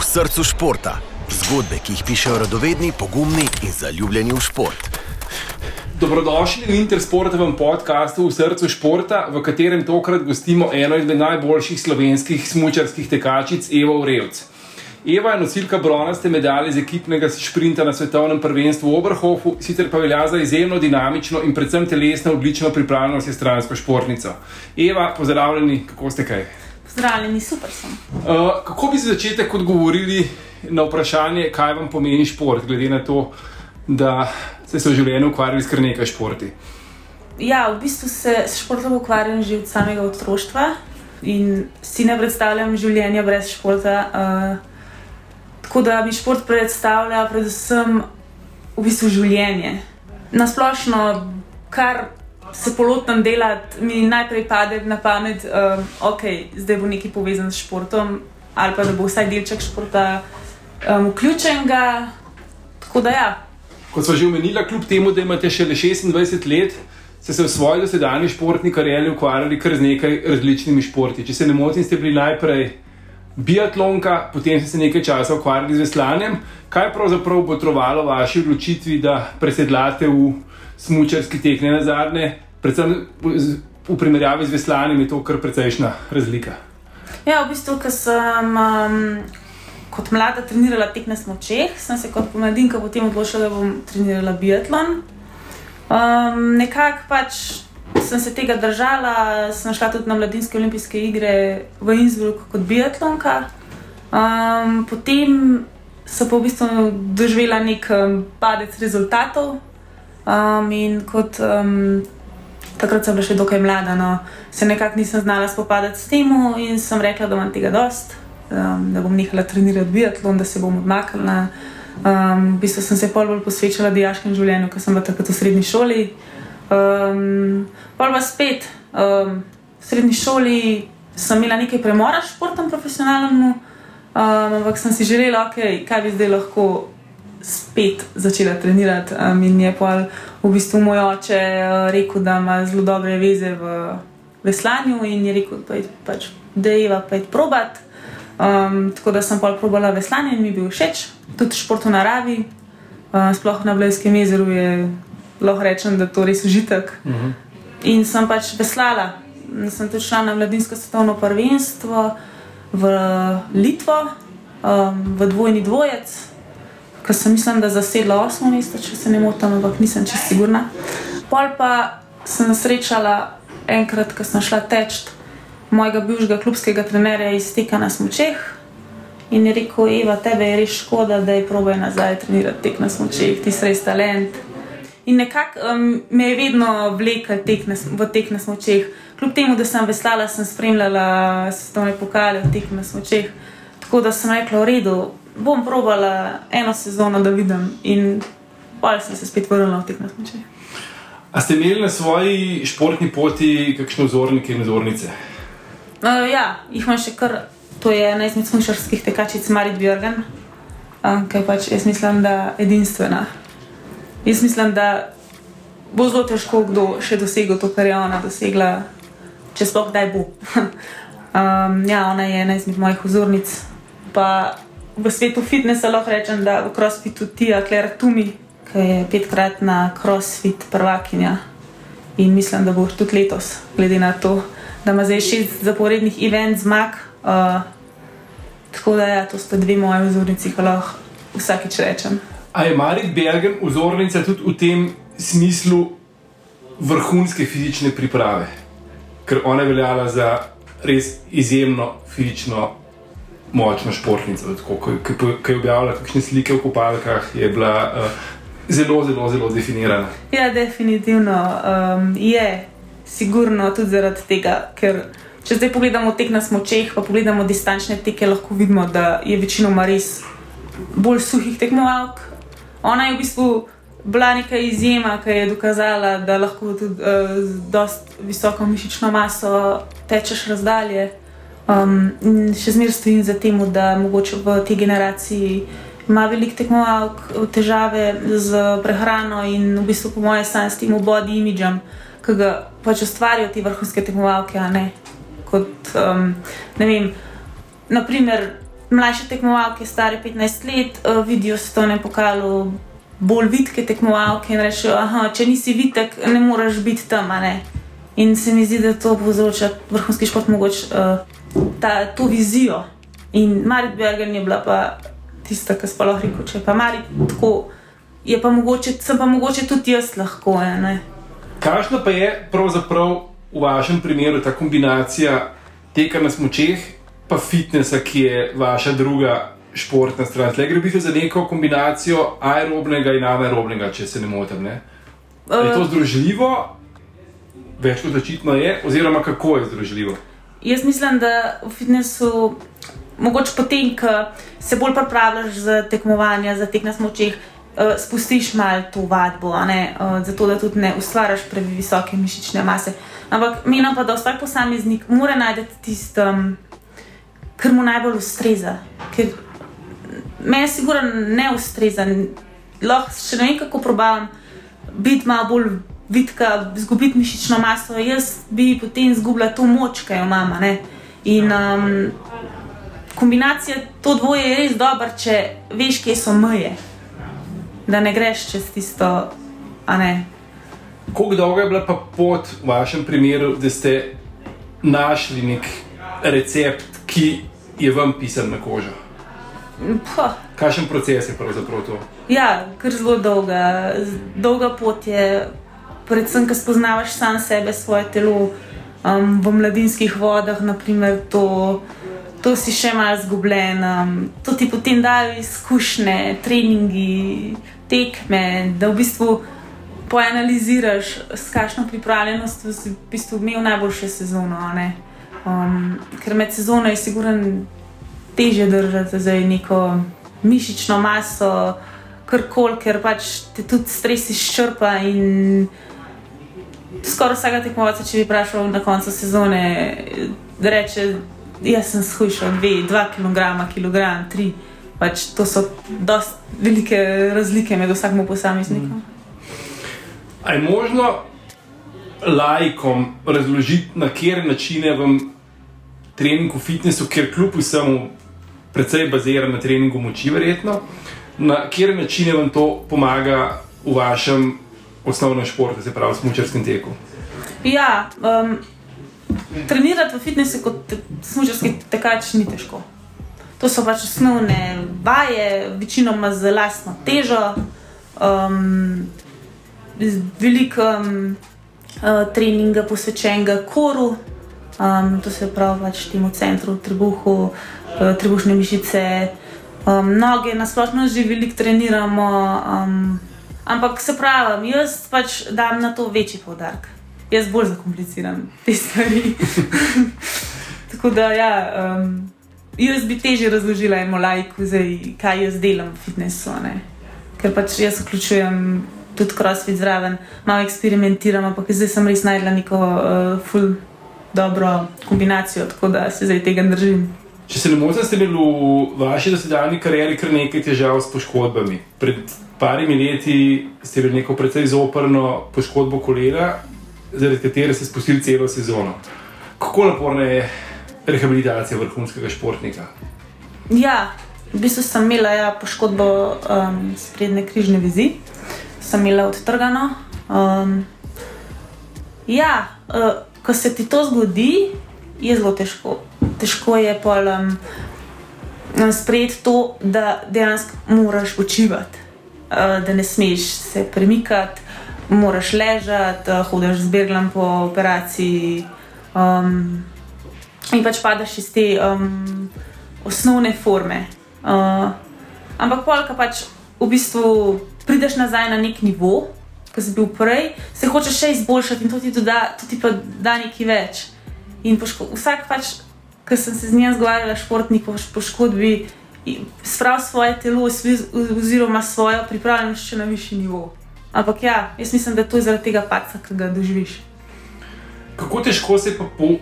v srcu športa. Zgodbe, ki jih pišejo radovedni, pogumni in zaljubljeni v šport. Dobrodošli v Intersportovem podkastu v srcu športa, v katerem tokrat gostimo eno izmed najboljših slovenskih smočarskih tekačic, Evo Urevc. Eva je nosilka bronaste medalje z ekipnega sprinta na svetovnem prvenstvu v Oberhofu, sicer pa velja za izjemno dinamično in predvsem telesno odlično pripravljeno stransko športnico. Eva, pozdravljeni, kako ste kaj? Pozdravljeni, super sem. Uh, kako bi se začetek odgovorili na vprašanje, kaj vam pomeni šport, glede na to, da ste se v življenju ukvarjali s kar nekaj športi? Ja, v bistvu se s športom ukvarjam že od samega otroštva in si ne predstavljam življenja brez športa. Uh, Tako da mi šport predstavlja predvsem v bistvu življenje. Na splošno, kar se polotam delati, mi najprej pade na pamet, um, okay, zdaj bo nekaj povezan s športom, ali pa da bo vsaj delček športa um, vključen. Tako da ja. Kot smo že omenili, kljub temu, da imate še le 26 let, ste se v svoji dosedanji športni karieri ukvarjali kar z nekaj različnimi športi. Če se ne motim, ste bili najprej biatlonka, potem ste se nekaj časa ukvarjali z veslanjem. Kaj pravzaprav potrovalo vaši odločitvi, da presedlate v smočarski tek na zadnje, predvsem v primerjavi z veslanjem, je to kar precejšna razlika? Ja, v bistvu, ker sem um, kot mlada trenirala tek na smočeh, sem se kot pomladinka potem odločila, da bom trenirala biatlon. Um, nekako pač sem se tega držala, sem šla tudi na mladinske olimpijske igre v Innsbruck kot biatlonka. Um, potem sem pa v bistvu doživela nek um, padec rezultatov. Um, in kot um, takrat sem bila še dokaj mlada, no, se nekako nisem znala spopadati s tem, in sem rekla, da imam tega dost, um, da bom nehala trenirati biatlon, da se bom odmaknila. Um, v bistvu sem se pol bolj posvečala diaškem življenju, ker sem bila takrat v srednji šoli. Um, pa pa spet um, v srednji šoli sem imela nekaj premora s športom profesionalnim, um, ampak sem si želela, okay, kaj bi zdaj lahko spet začela trenirati. Um, in je pa v bistvu moj oče uh, rekel, da ima zelo dobre veze v veslanju in je rekel, da je pač dejva pa je probat. Um, tako da sem pa probala veslanje in mi je bil všeč, tudi šport v naravi, uh, sploh na Blejskem jezeru je lahko rečem, da je to res užitek. Uh mhm. -huh. In sem pač veslala. Sem tudi šla na mladinsko svetovno prvenstvo v Litvo, um, v dvojni dvojec, ker sem mislim, da zasedla osmo mesto, če se ne motim, ampak nisem čest sigurna. Pol pa sem srečala enkrat, ko sem šla teč mojega bivšega klubskega trenerja iz teka na smočeh. In je rekel, Eva, tebe je res škoda, da je probaj nazaj trenirati tek na smočeh, ti si res talent. In nekako um, me je vedno vlekel tek na, v tek na smočeh. Kljub temu, da sem veslala, sem spremljala svetovne pokale v tek na smočeh. Tako da sem rekla, v redu, bom probala eno sezono, da vidim. In pa sem se spet vrnila v tek na smočeh. A ste imeli na svoji športni poti kakšne vzornike in vzornice? Uh, ja, jih imam še kar. To je ena izmed smočarskih tekačic, Marit Björgen, um, ki je pač jaz mislim, da edinstvena. Jaz mislim, da bo zelo težko kdo še dosegel to, kar je ona dosegla, če sploh kdaj bo. um, ja, ona je ena izmed mojih vzornic. Pa v svetu fitnesa lahko rečem, da v crossfitu Tia Claire Tumi, ki je petkratna crossfit prvakinja. In mislim, da bo tudi letos, glede na to, da ima zdaj šest zaporednih event zmag. Uh, tako da, ja, to sta dve moje vzornici, ki lahko vsakeč rečem. A je Marik Bergen vzornica tudi v tem smislu vrhunske fizične priprave, ker ona je veljala za res izjemno fizično močno športnico. Ko je objavila kakšne slike v kopalkah, je bila uh, zelo, zelo, zelo definirana. Ja, definitivno um, je, sigurno tudi zaradi tega, ker. Če zdaj pogledamo tek na smočeh, pa pogledamo distančne teke, lahko vidimo, da je večinoma res bolj suhih tekmovalk, ona je v bistvu bila neka izjema, ki je dokazala, da lahko tudi uh, z dost visoko mišično maso tečeš razdalje. Um, še zmeraj stojim za tem, da mogoče v tej generaciji ima veliko tekmovalk težave z prehrano in v bistvu, po mojem, sam s tem body imidžem, ki ga pač ustvarjajo te vrhunske tekmovalke. Kot, um, ne vem, naprimer, mlajše tekmovalke, stare 15 let, uh, vidijo se to na pokalu bolj vidke tekmovalke in rečejo, da če nisi vitek, ne moreš biti tam. a ne." In se mi zdi, da to povzroča vrhunski šport, mogoče uh, ta, to vizijo. In Marit Bergen je bila pa tista, ki sploh rekel, če pa Marit tako, je pa mogoče, sem pa mogoče tudi jaz lahko. Kakšna pa je pravzaprav v vašem primeru ta kombinacija teka na smočeh, pa fitnesa, ki je vaša druga športna stran? Zdaj gre za neko kombinacijo aerobnega in anaerobnega, če se ne motim. Ne? Je to Uh, združljivo? Več kot očitno je, oziroma kako je združljivo? Jaz mislim, da v fitnessu, mogoče potem, ko se bolj pripravljaš za tekmovanja, za tek na smočeh, uh, spustiš malo to vadbo, ne, uh, zato da tudi ne ustvariš previsoke mišične mase. Ampak menim pa, da vsak posameznik mora najti tisto, um, kar mu najbolj ustreza. Ker meni sigurno ne ustreza. Lahko še ne vem, kako probavam biti malo bolj vidka, izgubiti mišično maso. Jaz bi potem izgubila to moč, ki jo imam. In um, kombinacija to dvoje je res dobra, če veš, kje so meje. Da ne greš čez tisto, a ne. Kako dolga je bila pa pot v vašem primeru, da ste našli nek recept, ki je vam pisan na kožo? Kakšen proces je pravzaprav to? Ja, kar zelo dolga. Dolga pot je, predvsem, ko spoznavaš sam sebe, svoje telo um, v mladinskih vodah, naprimer, to, to si še malo zgubljen. Um, to ti potem dajo izkušnje, treningi, tekme, da v bistvu poanaliziraš, s kakšno pripravljenostjo si v bistvu imel najboljše sezono. ne. Um, ker med sezono je sigurno teže držati zdaj neko mišično maso, karkoli, ker pač te tudi stres izčrpa. In skoraj vsaka tekmovalca, če bi vprašal na koncu sezone, reče, jaz sem shujšal 2 kg, kilogram, 3. Pač to so dosti velike razlike med vsakim posameznikom. A je možno laikom razložiti, na kere načine vam trening v fitnessu, ker kljub vsemu precej bazira na treningu moči, verjetno, na kere načine vam to pomaga v vašem osnovnem športu, se pravi, smučarskem teku? Ja, um, trenirati v fitnesu kot te- smučarski tekač ni težko. To so pač osnovne vaje, večinoma z lastno težo, um, veliko um, uh, treninga posvečenega koru, um, to se pravi pač temu centru, trebuhu, uh, trebušne mišice, um, noge, nasplošno že veliko treniramo. Um, ampak se pravi, jaz pač dam na to večji poudarek. Jaz bolj zakompliciram te stvari. Tako da, ja, um, jaz bi teže razložila eno lajku, zdaj, kaj jaz delam v fitnessu. ne. Ker pač jaz vključujem tudi crossfit zraven, malo eksperimentiram, ampak zdaj sem res najdla neko uh, full dobro kombinacijo, tako da se zdaj tega držim. Če se ne motim, ste imeli v vaši dosedanji karieri kar nekaj težav s poškodbami. Pred parimi leti ste imeli neko precej zoprno poškodbo kolena, zaradi katere ste spustili celo sezono. Kako naporna je rehabilitacija vrhunskega športnika? Ja, v bistvu sem imela ja, poškodbo um, sprednje križne vezi, sem imela odtrgano. Um, ja, uh, ko se ti to zgodi, je zelo težko. Težko je pa um, sprejeti to, da dejansko moraš počivati, uh, da ne smeš se premikati, moraš ležati, uh, hodiš z berglom po operaciji. Um, in pač padeš iz te um, osnovne forme. Uh, ampak polka pač v bistvu prideš nazaj na nek nivo, ki si bil prej, se hočeš še izboljšati in to ti, doda, to ti pa da nekaj več. In poško, vsak pač, ki sem se z njim zgovarjala, športnik po poškodbi, spravi svoje telo oziroma svojo pripravljenost še na višji nivo. Ampak ja, jaz mislim, da to je zaradi tega paca, ki ga doživiš. Kako težko se pa po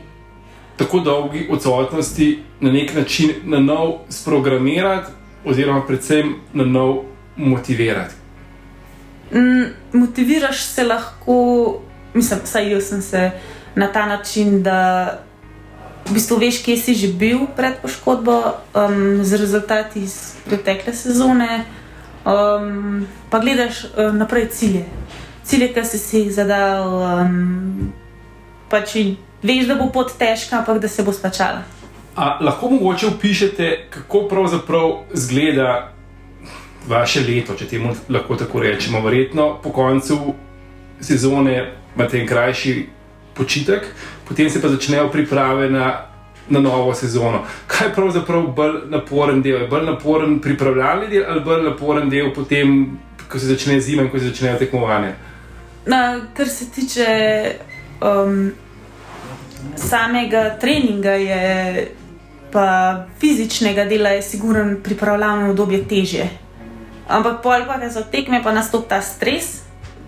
tako dolgi odsotnosti na nek način na nov sprogramirati, oziroma predvsem na nov motivirati? Mm, motiviraš se lahko, mislim, vsaj jaz sem se na ta način, da v bistvu veš, kje si že bil pred poškodbo, um, z rezultati iz pretekle sezone, um, pa gledaš um, naprej cilje. Cilje, ki si jih zadal, um, pač veš, da bo pot težka, ampak da se bo splačala. A lahko mogoče opišete, kako pravzaprav izgleda vaše leto, če temu lahko tako rečemo. Verjetno po koncu sezone imate en krajši počitek, potem se pa začnejo priprave na, na novo sezono. Kaj je pravzaprav bolj naporen del? Je bolj naporen pripravljalni del ali bolj naporen del potem, ko se začne zima in ko se začnejo tekmovanja? Na, kar se tiče um, samega treninga, je, pa fizičnega dela, je sigurno pripravljalno obdobje težje. Ampak pol pa, ker so tekme, pa nastopi ta stres.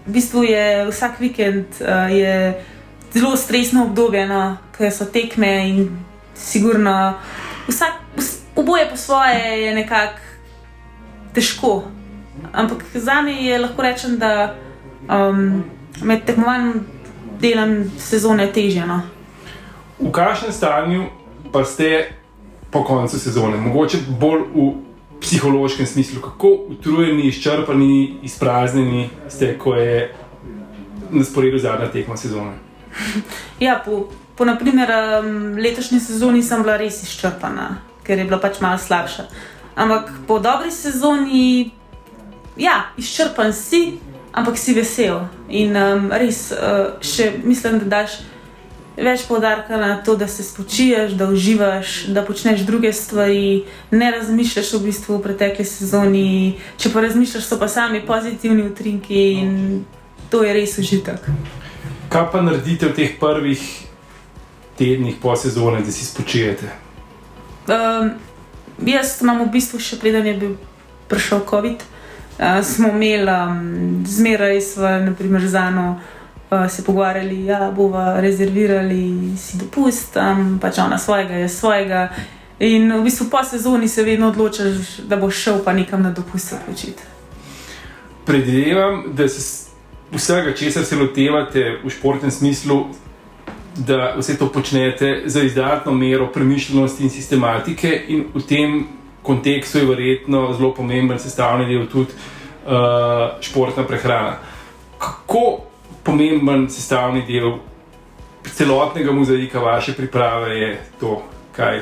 V bistvu je vsak vikend uh, je zelo stresno obdobje, no, ker so tekme in sigurno vsak, vs, oboje po svoje je nekako težko. Ampak za me je lahko rečem, da um, med tekmovanjem delam sezone težje. No. V kakšnem stanju pa ste po koncu sezone, mogoče bolj v psihološkem smislu, kako utrujeni, izčrpani, izpraznjeni ste, ko je na sporedu zadnja tekma sezone? Ja, po, po naprimer, um, letošnji sezoni sem bila res izčrpana, ker je bila pač malo slabša. Ampak po dobri sezoni, ja, izčrpan si, ampak si vesel. In um, res, uh, še mislim, da daš več poudarka na to, da se spočiješ, da uživaš, da počneš druge stvari, ne razmišljaš v bistvu o pretekli sezoni. Če pa razmišljaš, so pa sami pozitivni utrinki in to je res užitek. Kaj pa naredite v teh prvih tednih po sezoni, da si spočijete? Um, jaz imam v bistvu še preden je bil prišel COVID, uh, smo imeli um, zmeraj svoje, za eno. Uh, se pogovarjali, da ja, bomo rezervirali si dopust, um, pač ona svojega je svojega. In v bistvu po sezoni se vedno odločiš, da boš šel pa nekam na dopust počiti. Predvidevam, da se vsega, česar se lotevate v športnem smislu, da vse to počnete za izdatno mero premišljenosti in sistematike, in v tem kontekstu je verjetno zelo pomemben sestavni del tudi uh, športna prehrana. Kako pomemben sestavni del celotnega mozaika vaše priprave je to, kaj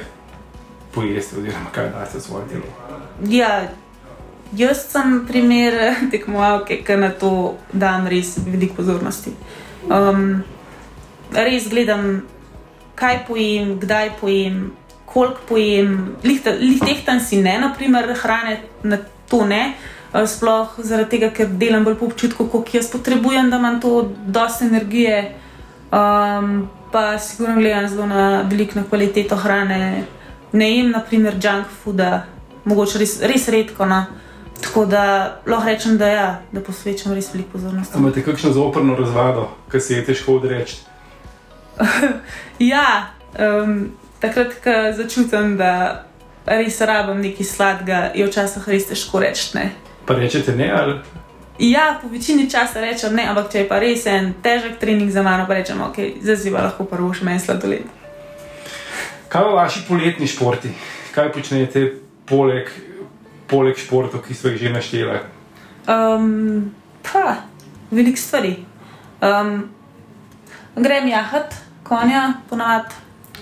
pojeste, oziroma kaj daste svoje telo? Ja, jaz sem primer tekmovalke, ki na to dam res veliko pozornosti. Um, res gledam, kaj pojem, kdaj pojem, koliko pojem, lih tehtam si ne, naprimer, hrane na to ne. Eh, sploh zaradi tega, ker delam bolj po občutku, koliko jaz potrebujem, da imam to dosta energije. Um, pa sigurno gledam zelo na veliko na kvaliteto hrane. Ne jem, naprimer, junk food, mogoče res, res redko. No. Tako da lahko rečem, da, ja, da posvečam res veliko pozornosti. Imate kakšno zoprno razvado, ki se je težko odreči? ja, um, takrat, ko začutim, da res rabim nekaj sladkega, je včasih res težko reči. Pa rečete ne ali? Ja, po večini časa rečem ne, ampak če je pa res en težek trening za mano, pa rečem, ok, zdaj pa lahko prvo še meni sladoled. Kaj pa vaši poletni športi? Kaj počnete poleg, poleg športov, ki so jih že našteli? Um, pa, veliko stvari. Um, grem jahat, konja, ponavadi,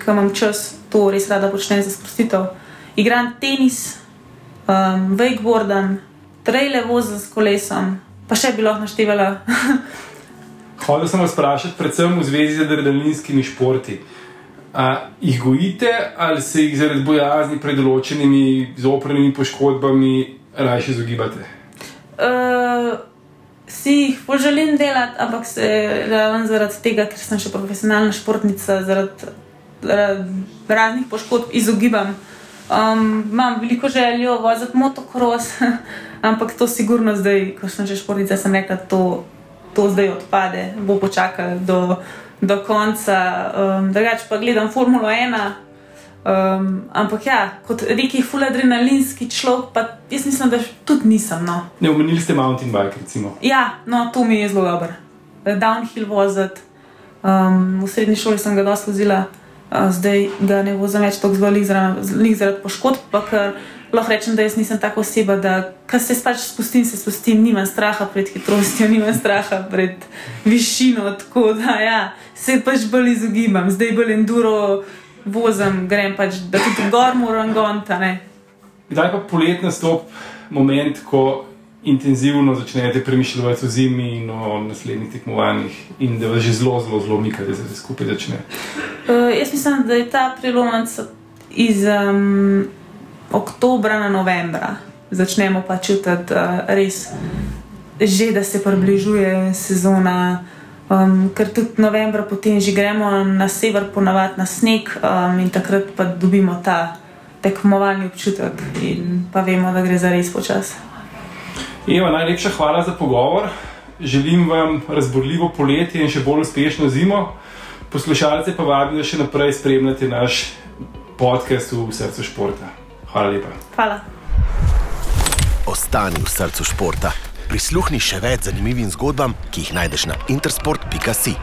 ko imam čas, to res rada počnem za sprostitev. Igram tenis, um, wakeboardam trajle vozim s kolesom, pa še bi lahko naštevala. Hodil sem vas vprašati, predvsem v zvezi z adrenalinskimi športi. Jih gojite ali se jih zaradi bojazni pred določenimi zoprnimi poškodbami raje izogibate? Uh, si jih poželim delati, ampak se ravno zaradi tega, ker sem še profesionalna športnica, zaradi, zaradi raznih poškodb izogibam. Um, imam veliko željo voziti motocross, ampak to sigurno zdaj, ko sem že športnica, sem rekla, da to, to zdaj odpade, bo počakal do, do konca. Um, drugače pa gledam Formulo 1. Um, ampak ja, kot neki fuladrenalinski človek, pa jaz mislim, da tudi nisem. No. Ne, omenili ste mountain bike, recimo. Ja, no, to mi je zelo dobro. Downhill voziti. Um, v srednji šoli sem ga dosti vozila Uh, zdaj ga ne vozim več tako zelo zaradi zarad poškodb, pa ker lahko rečem, da jaz nisem tako oseba, da kar se pač spustim, se spustim, nimam straha pred hitrostjo, nimam straha pred višino. Tako da ja, se pač bolj izogibam, zdaj bolj enduro vozim, grem pač, da tudi gor moram gonta. Kdaj pa polet nastop moment, ko intenzivno začnete premišljati o zimi in o naslednjih tekmovanjih, in da vas že zelo, zelo, zelo mika, da se skupaj začne? Uh, jaz mislim, da je ta prelomnica iz um, oktobra na novembra. Začnemo pa čutiti uh, res, že, da se približuje sezona. Um, ker tudi novembra potem že gremo na sever, ponavadi na sneg, um, in takrat pa dobimo ta tekmovalni občutek, in pa vemo, da gre za res počas. Eva, najlepša hvala za pogovor. Želim vam razborljivo poletje in še bolj uspešno zimo. Poslušalce pa vabim, da še naprej spremljate naš podcast v srcu športa. Hvala lepa. Hvala. Ostani v srcu športa. Prisluhni še več zanimivim zgodbam, ki jih najdeš na intersport.si.